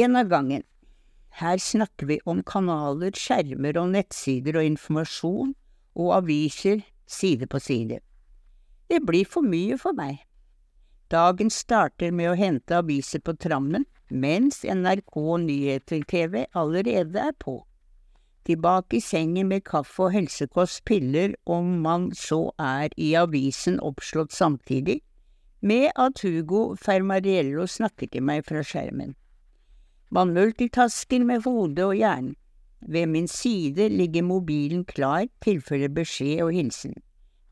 En av gangen. Her snakker vi om kanaler, skjermer og nettsider og informasjon og aviser side på side. Det blir for mye for meg. Dagen starter med å hente aviser på trammen, mens NRK Nyheter-TV allerede er på. Tilbake i sengen med kaffe og helsekost piller om man så er i avisen oppslått samtidig, med at Hugo Fermariello snakker til meg fra skjermen. Man multitasker med hodet og hjernen. Ved min side ligger mobilen klar, tilfelle beskjed og hilsen.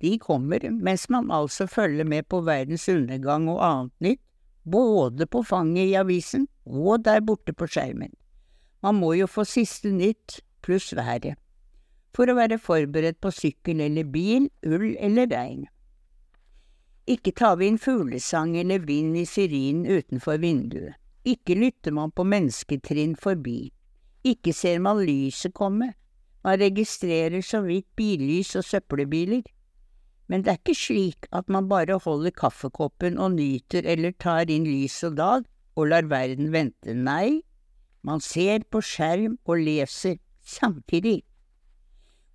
De kommer mens man altså følger med på verdens undergang og annet nytt, både på fanget i avisen og der borte på skjermen. Man må jo få siste nytt pluss været, for å være forberedt på sykkel eller bil, ull eller regn. Ikke tar vi inn fuglesang eller vind i syrinen utenfor vinduet. Ikke lytter man på mennesketrinn forbi. Ikke ser man lyset komme. Man registrerer så vidt billys og søppelbiler. Men det er ikke slik at man bare holder kaffekoppen og nyter eller tar inn lys og dag og lar verden vente. Nei, man ser på skjerm og leser samtidig.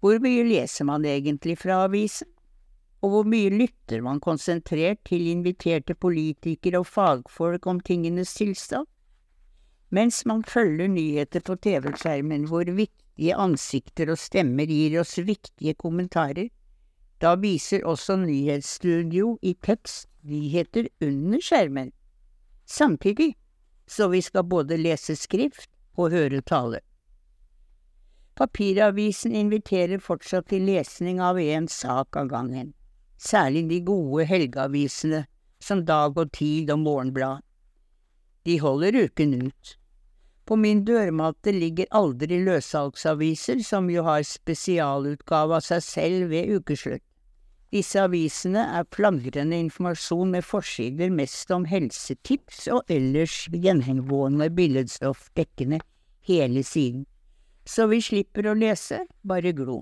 Hvor mye leser man egentlig fra avisen? Og hvor mye lytter man konsentrert til inviterte politikere og fagfolk om tingenes tilstand? Mens man følger nyheter på TV-skjermen hvor viktige ansikter og stemmer gir oss viktige kommentarer, da viser også nyhetsstudio i tekst nyheter under skjermen, samtidig så vi skal både lese skrift og høre tale. Papiravisen inviterer fortsatt til lesning av én sak av gangen særlig de gode helgeavisene som Dag og Tid og Morgenblad. De holder uken ut. På min dørmatte ligger aldri løssalgsaviser, som jo har spesialutgave av seg selv ved ukeslutt. Disse avisene er flagrende informasjon med forsider mest om helsetips og ellers gjenhengående billedstoff dekkende hele siden. Så vi slipper å lese, bare glo.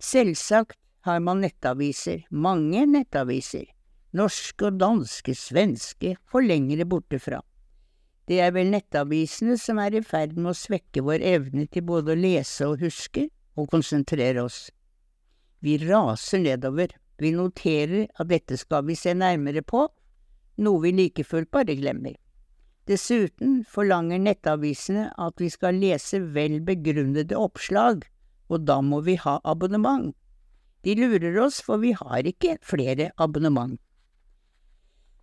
Selvsagt har man nettaviser, mange nettaviser, norske og danske, svenske, for lengre borte fra. Det er vel nettavisene som er i ferd med å svekke vår evne til både å lese og huske, og konsentrere oss. Vi raser nedover, vi noterer at dette skal vi se nærmere på, noe vi like fullt bare glemmer. Dessuten forlanger nettavisene at vi skal lese vel begrunnede oppslag, og da må vi ha abonnement. De lurer oss, for vi har ikke flere abonnement.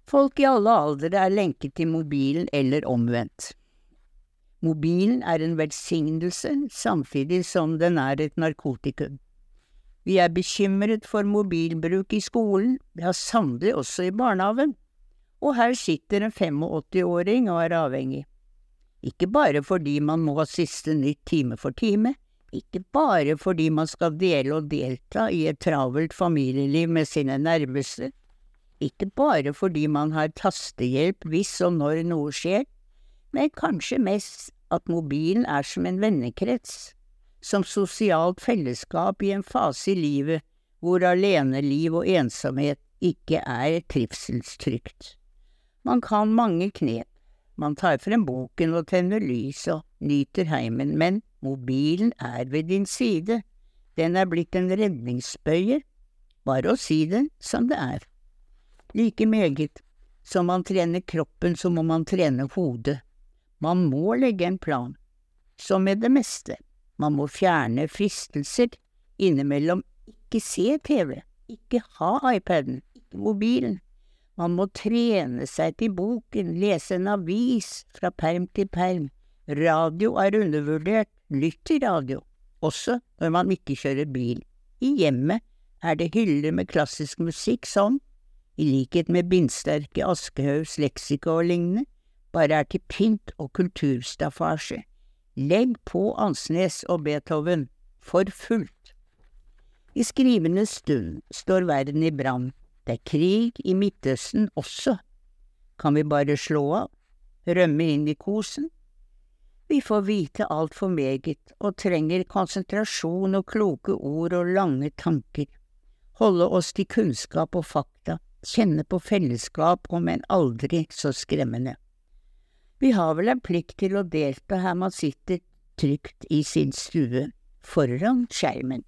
Folk i alle aldre er lenket til mobilen eller omvendt. Mobilen er en velsignelse samtidig som den er et narkotikum. Vi er bekymret for mobilbruk i skolen, ja sannelig også i barnehagen, og her sitter en 85-åring og er avhengig. Ikke bare fordi man må ha siste nytt time for time, ikke bare fordi man skal dele og delta i et travelt familieliv med sine nærmeste, ikke bare fordi man har tastehjelp hvis og når noe skjer, men kanskje mest at mobilen er som en vennekrets, som sosialt fellesskap i en fase i livet hvor aleneliv og ensomhet ikke er trivselstrygt. Man kan mange knep, man tar frem boken og tenner lyset nyter heimen, men Mobilen er ved din side, den er blitt en redningsbøye, bare å si det som det er. Like meget som man trener kroppen, så må man trene hodet. Man må legge en plan, som med det meste. Man må fjerne fristelser, innimellom ikke se TV, ikke ha iPaden, ikke mobilen. Man må trene seg til boken, lese en avis fra perm til perm. Radio er undervurdert, lytt til radio, også når man ikke kjører bil. I hjemmet er det hyller med klassisk musikk som, i likhet med bindsterke Aschehougs leksika og lignende, bare er til pynt og kulturstaffasje. Legg på Ansnes og Beethoven, for fullt. I skrivende stund står verden i brann, det er krig i Midtøsten også. Kan vi bare slå av, rømme inn i kosen, vi får vite altfor meget og trenger konsentrasjon og kloke ord og lange tanker, holde oss til kunnskap og fakta, kjenne på fellesskap om enn aldri så skremmende. Vi har vel en plikt til å delta her man sitter trygt i sin stue, foran skjermen.